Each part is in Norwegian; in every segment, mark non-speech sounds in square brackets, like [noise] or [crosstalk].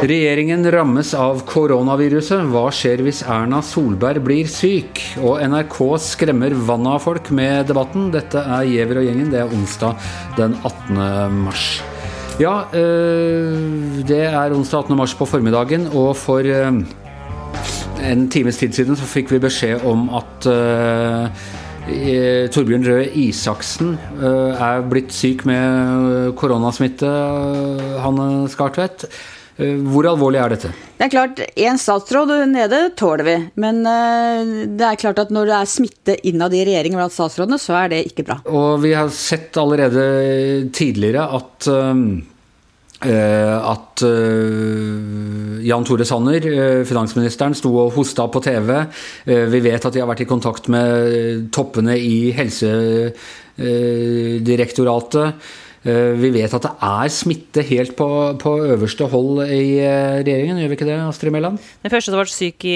Regjeringen rammes av koronaviruset. Hva skjer hvis Erna Solberg blir syk? Og NRK skremmer vannet av folk med debatten. Dette er Giæver og gjengen. Det er onsdag den 18. mars. Ja, øh, det er onsdag 18. mars på formiddagen, og for øh, en times tid siden så fikk vi beskjed om at øh, Torbjørn Røe Isaksen er blitt syk med koronasmitte, Hanne Skartvedt. Eh, hvor alvorlig er dette? Det er klart, Én statsråd nede tåler vi. Men eh, det er klart at når det er smitte innad i regjeringen blant statsrådene, så er det ikke bra. Og vi har sett allerede tidligere at eh, at Jan Tore Sanner, finansministeren, sto og hosta på TV. vi vet at de har vært i kontakt med toppene i Helsedirektoratet. Eh, vi vet at det er smitte helt på, på øverste hold i eh, regjeringen, gjør vi ikke det, Astrid Mæland? Den første som ble syk i,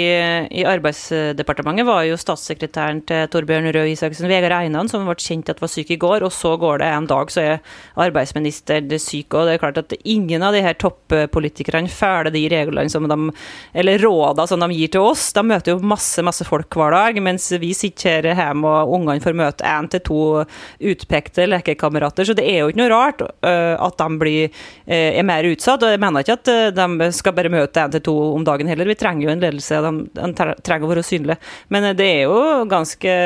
i, Arbeidsdepartementet, var jo statssekretæren til Torbjørn Røe Isaksen, Vegard Einan, som ble kjent at var syk i går. Og så går det en dag, så er arbeidsministeren syk. Og det er klart at ingen av de her toppolitikerne følger de reglene som de, eller rådene som de gir til oss. De møter jo masse, masse folk hver dag, mens vi sitter her hjemme og ungene får møte én til to utpekte lekekamerater. Så det er jo ikke noe rart uh, at de blir, uh, er mer utsatt. og Jeg mener ikke at uh, de skal bare møte én til to om dagen heller. Vi trenger jo en ledelse, de, de trenger å være synlige. Men det er jo ganske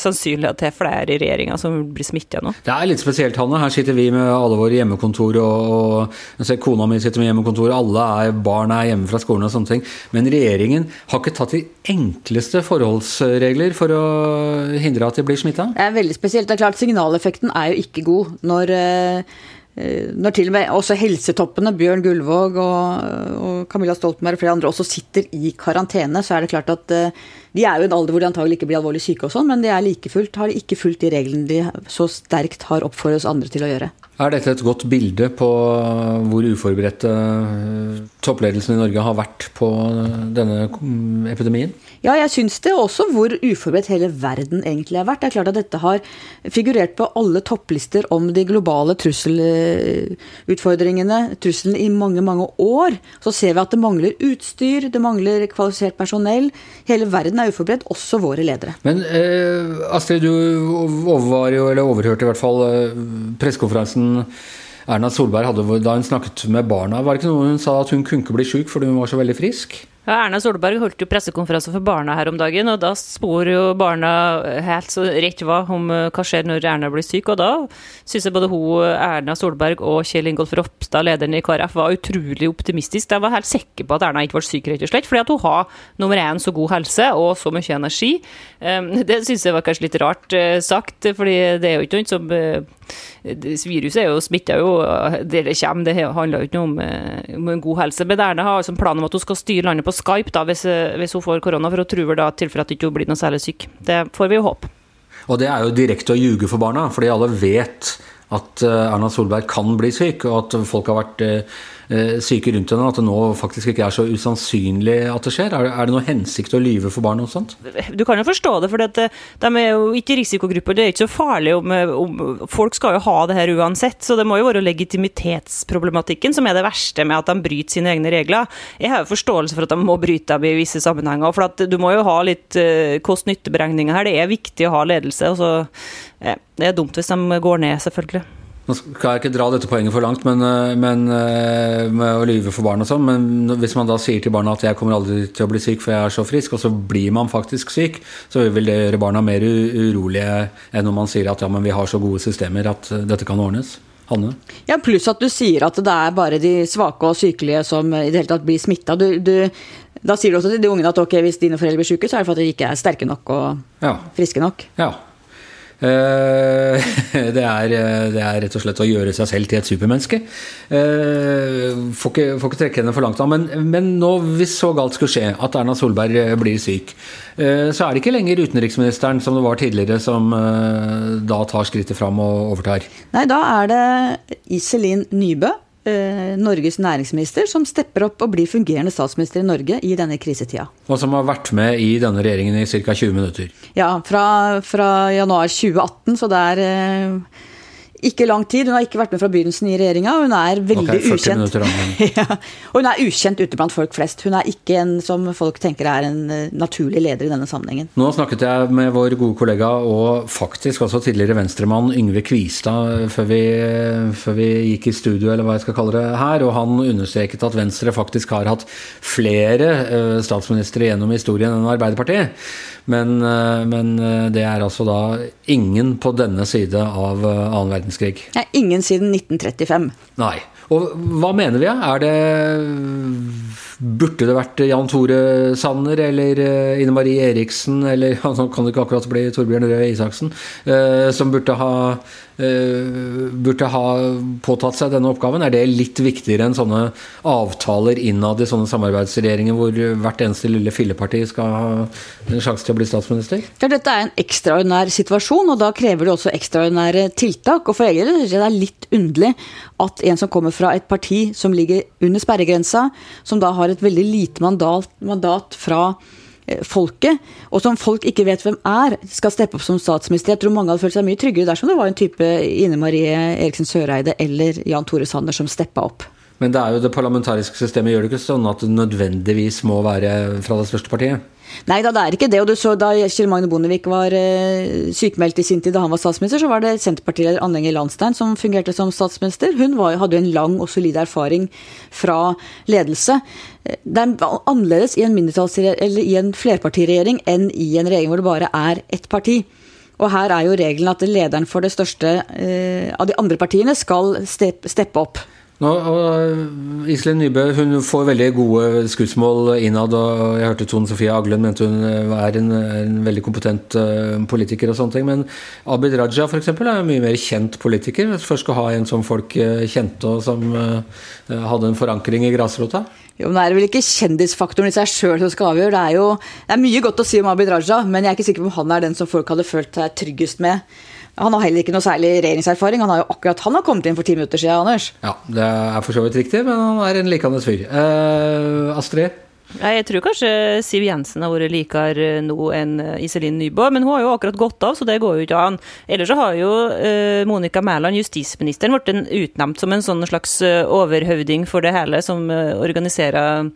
sannsynlig at det er flere i regjeringa som blir smitta nå. Det er litt spesielt, Hanne. Her sitter vi med alle våre hjemmekontor, og, og ser kona mi sitter med hjemmekontor, alle er, barn er hjemme fra skolen og sånne ting. Men regjeringen har ikke tatt de enkleste forholdsregler for å hindre at de blir smitta? Det er veldig spesielt. Det er klart Signaleffekten er jo ikke god når Eh, når til og med også helsetoppene, Bjørn Gullvåg og, og Camilla Stoltenberg og flere andre, også sitter i karantene, så er det klart at uh, de er jo i en alder hvor de antagelig ikke blir alvorlig syke og sånn, men de er like fullt, har de ikke fulgt de reglene de så sterkt har oppfordret oss andre til å gjøre. Er dette et godt bilde på hvor uforberedte eh, toppledelsen i Norge har vært på denne epidemien? Ja, jeg syns det også hvor uforberedt hele verden egentlig har vært. Det er klart at dette har figurert på alle topplister om de globale trusselutfordringene, trusselen i mange, mange år. Så ser vi at det mangler utstyr, det mangler kvalifisert personell. Hele verden er uforberedt, også våre ledere. Men eh, Astrid, du overvar jo, eller overhørte i hvert fall eh, pressekonferansen Erna Solberg hadde da hun snakket med barna. Var det ikke noe hun sa at hun kunne ikke bli syk fordi hun var så veldig frisk? Ja, Erna Solberg holdt jo pressekonferanse for barna her om dagen, og da spor jo barna helt så rett hva om eh, hva skjer når Erna blir syk. Og da syns jeg både hun, Erna Solberg og Kjell Ingolf Ropstad, lederen i KrF, var utrolig optimistisk. De var helt sikre på at Erna ikke ble syk, rett og slett, fordi at hun har nummer én så god helse og så mye energi. Det syns jeg var kanskje litt rart eh, sagt, fordi det er jo ikke noe som eh, Viruset er jo smitta jo det det kommer, det handler jo ikke om, om en god helse. Men Erna har altså en plan om at hun skal styre landet på Skype da, hvis, eh, hvis, hun får korona, for hun tror da tilfelle at hun ikke blir noe særlig syk. Det får vi jo håpe. Og det er jo direkte å ljuge for barna, fordi alle vet at eh, Erna Solberg kan bli syk, og at folk har vært Eh, syke rundt henne, at det nå faktisk ikke er så usannsynlig at det skjer? Er det, noe hensikt å lyve for barn og sånt? Du kan jo forstå det, for eh, de er jo ikke risikogrupper. Det er ikke så farlig om, eh, om, Folk skal jo ha det her uansett, så det må jo være legitimitetsproblematikken som er det verste med at de bryter sine egne regler. Jeg har jo forståelse for at de må bryte dem i visse sammenhenger, for at du må jo ha litt kost-nytte-beregninger her. Det er viktig å ha ledelse. og så Det er dumt hvis de går ned, selvfølgelig. Nå skal jeg ikke dra dette poenget for langt men, eh, men, eh, med å lyve for barn og sånn, men hvis man da sier til barna at 'jeg kommer aldri til å bli syk, for jeg er så frisk', og så blir man faktisk syk, så vil det gjøre barna mer urolige enn om man sier at ja, men vi har så gode systemer at eh, dette kan ordnes. Hanne? Ja, pluss at du sier at det er bare de svake og sykelige som i det hele tatt blir smitta. Da sier du også til de ungene at ok, hvis dine foreldre blir syke, så er det for at de ikke er sterke nok og ja. friske nok. Ja. Eh, [laughs] det er, eh, det er, rett og slett å gjøre seg selv til et supermenneske. Eh, får ikke, får ikke trekke henne for langt av. Men, men nå, hvis så galt skulle skje at Erna Solberg blir syk, så er det ikke lenger utenriksministeren som det var tidligere, som da tar skrittet fram og overtar. Nei, da er det Iselin Nybø Norges næringsminister som stepper opp og blir fungerende statsminister i Norge i denne krisetida. Og som har vært med i denne regjeringen i ca. 20 minutter. Ja, fra, fra januar 2018, så det er eh, ikke lang tid. Hun har ikke vært med fra begynnelsen i regjeringa. Hun er veldig okay, ukjent. [laughs] ja, og hun er ukjent ute blant folk flest. Hun er ikke en som folk tenker er en eh, naturlig leder i denne sammenhengen. Nå snakket jeg med vår gode kollega og faktisk også tidligere venstremann Yngve Kvistad før vi, før vi gikk i studio, eller hva jeg skal kalle det her, og han understreket at Venstre faktisk har hatt flere eh, statsministre gjennom historien enn Arbeiderpartiet. Men, eh, men, eh, det er altså da ingen på denne side av annen annen verdenskrig? Ja, ingen siden 1935. Nei. Og hva mener vi? Er det Burde det vært Jan Tore Sanner eller Ine Marie Eriksen, eller [laughs] altså, kan det ikke akkurat bli Torbjørn Røe Isaksen, som burde ha Eh, burde ha påtatt seg denne oppgaven? Er det litt viktigere enn sånne avtaler innad i sånne samarbeidsregjeringer hvor hvert eneste lille filleparti skal ha en sjanse til å bli statsminister? Ja, dette er en ekstraordinær situasjon, og da krever det også ekstraordinære tiltak. Og for egen del syns jeg det er litt underlig at en som kommer fra et parti som ligger under sperregrensa, som da har et veldig lite mandat, mandat fra Eh, folket, og som folk ikke vet hvem er, skal steppe opp som statsminister. Jeg tror mange hadde følt seg mye tryggere dersom det var en type Ine Marie Eriksen Søreide eller Jan Tore Sanner som steppa opp. Men det er jo det parlamentariske systemet gjør det ikke sånn at det nødvendigvis må være fra det største partiet? Nei da, det er ikke det. Og du så Da Kjell Magne Bondevik var eh, sykemeldt i sin tid da han var statsminister, så var det Senterpartileder Anne Enger Landstein som fungerte som statsminister. Hun var, hadde jo en lang og solid erfaring fra ledelse. Eh, det er annerledes i en, i en flerpartiregjering enn i en regjering hvor det bare er ett parti. Og her er jo regelen at lederen for det største eh, av de andre partiene skal steppe opp. Nå, Iselin Nybø hun får veldig gode skussmål innad. og Jeg hørte Tone Sofie Aglen mente hun er en, en veldig kompetent uh, politiker. og sånne ting, Men Abid Raja for eksempel, er en mye mer kjent politiker. Hvis først skal ha en som folk kjente og som hadde en forankring i grasrota. Jo, men Det er vel ikke kjendisfaktoren i seg sjøl som skal avgjøre. Det er jo det er mye godt å si om Abid Raja, men jeg er ikke sikker på om han er den som folk hadde følt seg tryggest med. Han har heller ikke noe særlig regjeringserfaring. Han har jo akkurat han har kommet inn for ti minutter siden, Anders. Ja, det er for så vidt riktig, men han er en likende fyr. Eh, Astrid? Jeg tror kanskje Siv Jensen har vært likere nå enn Iselin Nybø, men hun har jo akkurat gått av, så det går jo ikke an. Ellers så har jo uh, Monica Mæland, justisministeren, blitt utnevnt som en sånn slags eh, overhøvding for det hele, som organiserer Eh,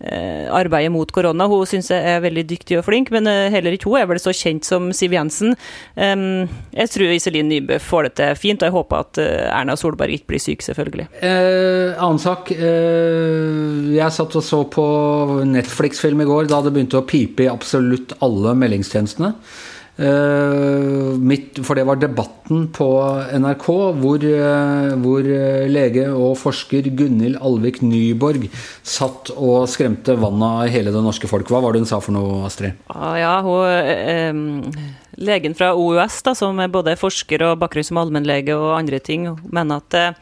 arbeidet mot korona. Hun syns jeg er veldig dyktig og flink, men eh, heller ikke hun er vel så kjent som Siv Jensen. Jeg tror Iselin Nybø får det til fint, og jeg håper at eh, Erna Solberg ikke blir syk, selvfølgelig. Eh, annen sak. Eh, jeg satt og så på Netflix-film i går da det begynte å pipe i absolutt alle meldingstjenestene. Uh, mitt, for det var debatten på NRK, hvor, uh, hvor uh, lege og forsker Gunhild Alvik Nyborg satt og skremte vannet av hele det norske folk. Hva var det hun sa for noe, Astrid? Ah, ja, hun, Legen fra OUS, da, som er både forsker og bakgrunn som allmennlege og andre ting, mener at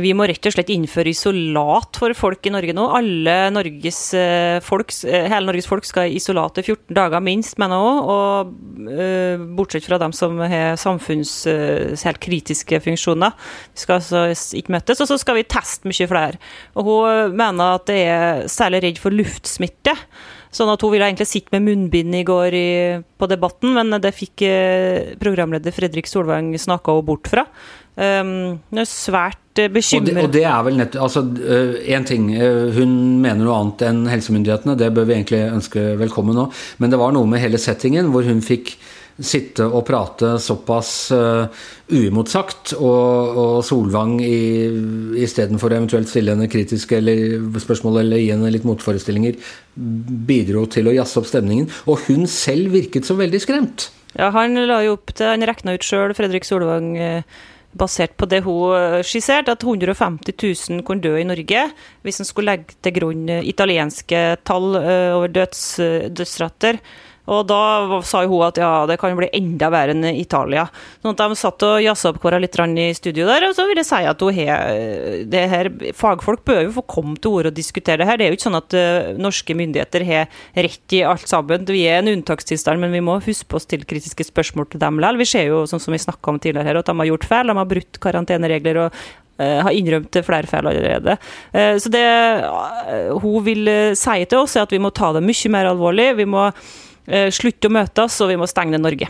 vi må rett og slett innføre isolat for folk i Norge nå. Alle Norges eh, folk, eh, hele Norges folk skal i isolat i 14 dager minst, mener òg. Og uh, bortsett fra dem som har samfunns helt kritiske funksjoner. Vi skal altså ikke møtes. Og så skal vi teste mye flere. Og hun mener at det er særlig redd for luftsmitte. Sånn at hun ville egentlig sitte med munnbind i går i, på Debatten, men det fikk programleder Fredrik Solvang snakka henne bort fra. Um, hun er svært bekymret. Og det, og det er vel nett, altså Én uh, ting, uh, hun mener noe annet enn helsemyndighetene, det bør vi egentlig ønske velkommen nå. Men det var noe med hele settingen hvor hun fikk sitte og prate såpass uh, uimotsagt, og, og Solvang istedenfor eventuelt stille henne kritiske eller spørsmål eller gi henne litt motforestillinger, bidro til å jazze opp stemningen. Og hun selv virket så veldig skremt. Ja, han la jo opp til Han regna ut sjøl, Fredrik Solvang. Uh basert på det hun eh, skisserte, at 150 000 kunne dø i Norge hvis en skulle legge til grunn eh, italienske tall eh, over døds, dødsrater. Og da sa jo hun at ja, det kan bli enda verre enn Italia. Sånn at de satt og jazza opp hverandre litt i studio der, og så vil jeg si at hun he, det her, fagfolk bør jo få komme til orde og diskutere det her. Det er jo ikke sånn at uh, norske myndigheter har rett i alt sammen. Vi er en unntakstilstand, men vi må huske på å stille kritiske spørsmål til dem likevel. Vi ser jo, sånn som vi snakka om tidligere her, at de har gjort feil. De har brutt karanteneregler og har innrømt flere feil allerede. Så det hun vil si til oss, er at vi må ta det mye mer alvorlig. Vi må slutte å møtes, og vi må stenge Norge.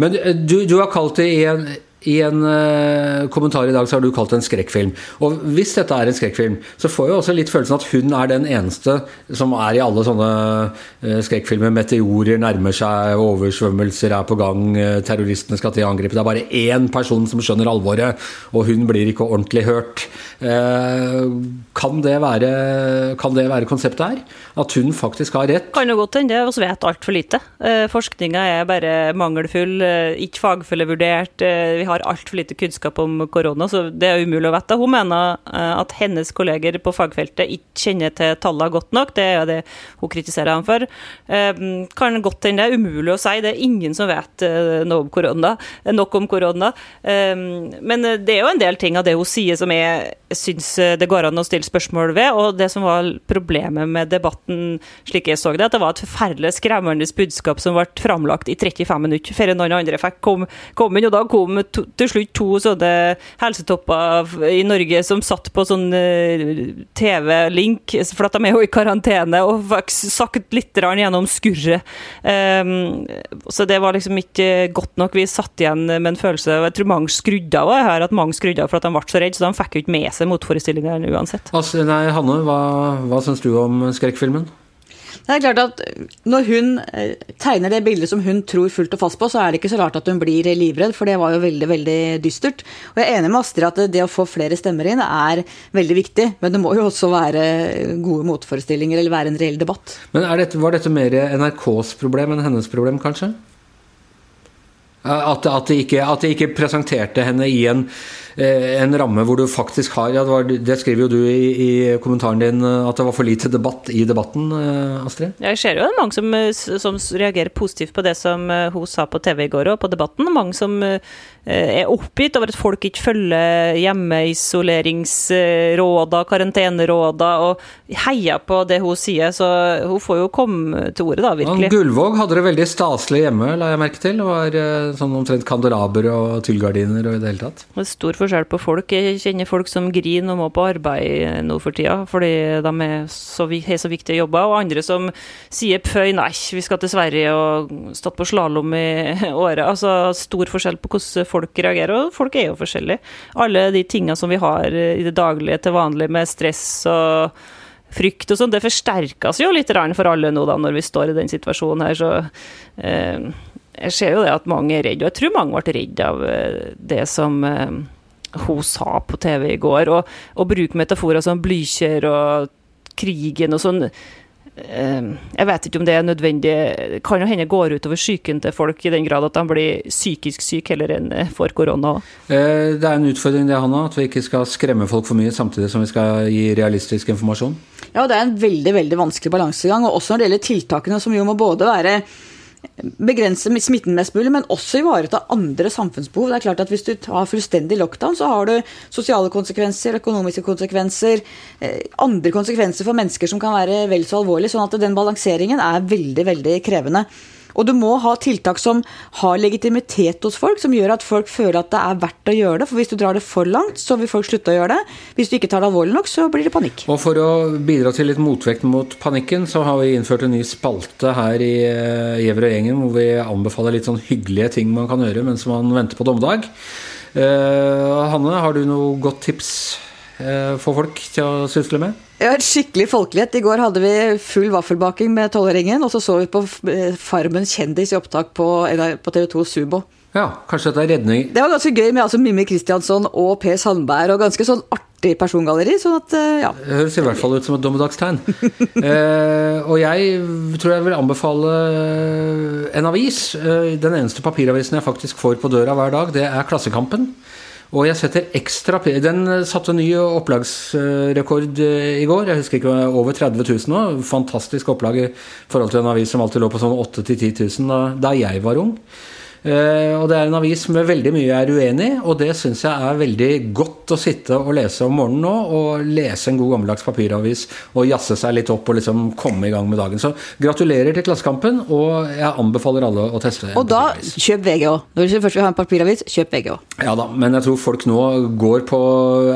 Men du, du har kalt det i en i en uh, kommentar i dag så har du kalt det en skrekkfilm. Og hvis dette er en skrekkfilm, så får jeg også litt følelsen at hun er den eneste som er i alle sånne uh, skrekkfilmer. Meteorer nærmer seg, oversvømmelser er på gang, uh, terroristene skal til angrep. Det er bare én person som skjønner alvoret, og hun blir ikke ordentlig hørt. kan, det være, kan det være konseptet her? At hun faktisk har rett? Kan jo godt hende. Vi vet altfor lite. Forskninga er bare mangelfull, ikke fagfølgevurdert. vi har har altfor lite kunnskap om korona, så det er umulig å vite. Hun mener eh, at hennes kolleger på fagfeltet ikke kjenner til tallene godt nok. Det er det hun kritiserer ham for. Eh, kan godt hende det er umulig å si. Det er ingen som vet eh, noe om korona, nok om korona. Men det er jo en del ting av det hun sier som jeg syns det går an å stille spørsmål ved. Og det som var problemet med debatten, slik jeg så det, at det var et forferdelig skremmende budskap som ble framlagt i 35 minutter før noen andre fikk komme kom inn. Og da kom to, til slutt to sånne helsetopper i Norge som satt på sånn eh, TV-link, for at de er jo i karantene, og fikk sagt litt gjennom skurret. Um, så det var liksom ikke godt nok. Vi satt igjen med en følelse Jeg tror mange skrudde av. Hører at mange skrudde av for at de ble så redde, så de fikk jo ikke med seg motforestillingene uansett. Altså, nei, Hanne, hva, hva syns du om skrekkfilmen? Det er klart at Når hun eh, tegner det bildet som hun tror fullt og fast på, så er det ikke så rart at hun blir livredd, for det var jo veldig veldig dystert. Og Jeg er enig med Astrid at det å få flere stemmer inn er veldig viktig, men det må jo også være gode motforestillinger eller være en reell debatt. Men dette, Var dette mer NRKs problem enn hennes problem, kanskje? At, at, de ikke, at, de ikke, presenterte henne i en, eh, en, ramme hvor du faktisk har ja, det, var, det, skriver jo du i, i, kommentaren din, at det var for lite debatt i debatten, Astrid? Astrid? Jeg ser jo mange som, som reagerer positivt på det som eh, hun sa på TV i går, og på debatten. Mange som Eh, er oppgitt over at folk ikke følger hjemmeisoleringsrådene, karanteneråda, og heier på det hun sier. Så hun får jo komme til ordet, da, virkelig. Ja, Gullvåg hadde det veldig staselig hjemme, la jeg merke til. Det var eh, sånn omtrent kandelaber og tyllgardiner og i det hele tatt. Det er stor forskjell på folk. Jeg kjenner folk som griner og må på arbeid nå for tida, fordi de er så, så viktige jobber, og andre som sier pøy, nei, vi skal til Sverige og stått på slalåm i [laughs] året. Altså stor forskjell på hvordan folk reagerer, og folk er jo forskjellige. Alle de tinga som vi har i det daglige til vanlig med stress og frykt og sånn, det forsterkes jo litt for alle nå da, når vi står i den situasjonen her, så eh, jeg ser jo det at mange er redde, og jeg tror mange ble redde av eh, det som eh, hun sa på TV i går, og, og bruke metaforer som Blykjer og krigen og sånn. Ehm, jeg vet ikke om det er nødvendig. Det kan jo hende går utover psyken til folk i den grad at de blir psykisk syke heller enn for får korona. Eh, det er en utfordring det, Hanna, at vi ikke skal skremme folk for mye samtidig som vi skal gi realistisk informasjon? Ja, det er en veldig veldig vanskelig balansegang. Og også når det gjelder tiltakene, som jo må både være begrense smitten mest mulig, men også ivareta andre samfunnsbehov. Det er klart at Hvis du har fullstendig lockdown, så har du sosiale konsekvenser, økonomiske konsekvenser, eh, andre konsekvenser for mennesker som kan være vel så alvorlige. Sånn at den balanseringen er veldig, veldig krevende. Og du må ha tiltak som har legitimitet hos folk, som gjør at folk føler at det er verdt å gjøre det. For hvis du drar det for langt, så vil folk slutte å gjøre det. Hvis du ikke tar det alvorlig nok, så blir det panikk. Og for å bidra til litt motvekt mot panikken, så har vi innført en ny spalte her i eh, Gjever og gjengen, hvor vi anbefaler litt sånn hyggelige ting man kan gjøre mens man venter på dommedag. Uh, Hanne, har du noe godt tips for folk til å sysle med? Ja, skikkelig folkelighet. I går hadde vi full vaffelbaking med tolvåringen, og så så vi på eh, Farmen kjendis i opptak på, på TV2 Subo. Ja, kanskje dette er redning Det var ganske gøy med altså Mimmi Kristiansson og Per Sandberg, og ganske sånn artig persongalleri. sånn at, eh, ja. Det høres i hvert fall ut som et dommedagstegn. [laughs] eh, og jeg tror jeg vil anbefale en avis. Eh, den eneste papiravisen jeg faktisk får på døra hver dag, det er Klassekampen. Og jeg setter ekstra Den satte ny opplagsrekord eh, i går. Jeg husker ikke, over 30 000 nå. Fantastisk opplag i forhold til en avis som alltid lå på sånn 8 000-10 000 da, da jeg var ung. Eh, og det er en avis med veldig mye jeg er uenig i, og det syns jeg er veldig godt å sitte og lese om morgenen nå. Og lese en god gammeldags papiravis og jazze seg litt opp og liksom komme i gang med dagen. Så gratulerer til Klassekampen, og jeg anbefaler alle å teste. Og da kjøp VG òg. Når du først vil ha en papiravis, kjøp VG òg. Ja da, men jeg tror folk nå går på,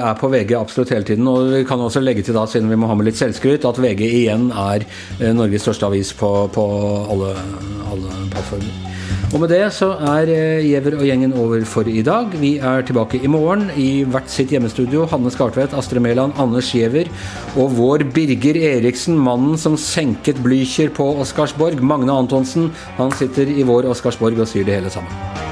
er på VG absolutt hele tiden. Og vi kan også legge til da, siden vi må ha med litt selvskryt, at VG igjen er eh, Norges største avis på, på alle, alle plattformer. Og med det så er eh, Giæver og gjengen over for i dag. Vi er tilbake i morgen i hvert sitt hjemmestudio. Hanne Skartvedt, Astrid Mæland, Anders Giæver og vår Birger Eriksen, mannen som senket Blücher på Oscarsborg. Magne Antonsen, han sitter i vår Oscarsborg og sier det hele sammen.